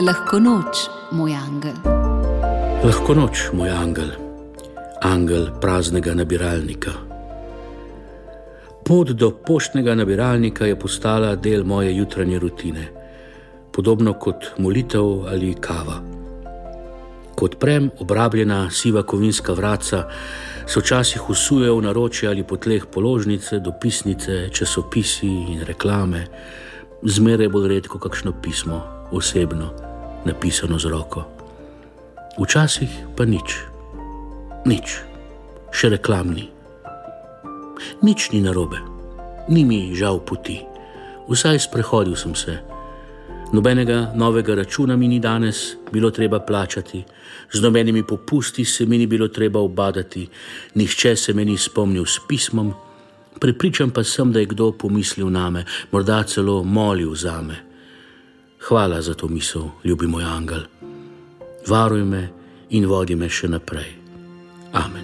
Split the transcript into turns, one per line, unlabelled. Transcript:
Lahko noč, moj angel.
Lahko noč, moj angel, angel praznega nabiralnika. Pot do poštnega nabiralnika je postala del moje jutranje rutine, podobno kot molitev ali kava. Ko odprem obrabljena siva kovinska vratca, se včasih usujejo v naročje ali po tleh položnice, dopisnice, časopisi in reklame, zmeraj bolj redko kakšno pismo, osebno, napisano z roko. Včasih pa nič, nič, še reklamni. Nič ni narobe, ni mi žal poti, vsaj sprehodil sem se. Nobenega novega računa mi ni danes bilo treba plačati, z nobenimi popusti se mi ni bilo treba obadati, nihče se me ni spomnil s pismom, prepričan pa sem, da je kdo pomislil name, morda celo molil za me. Hvala za to misel, ljubi moj angel. Varuj me in vodi me še naprej. Amen.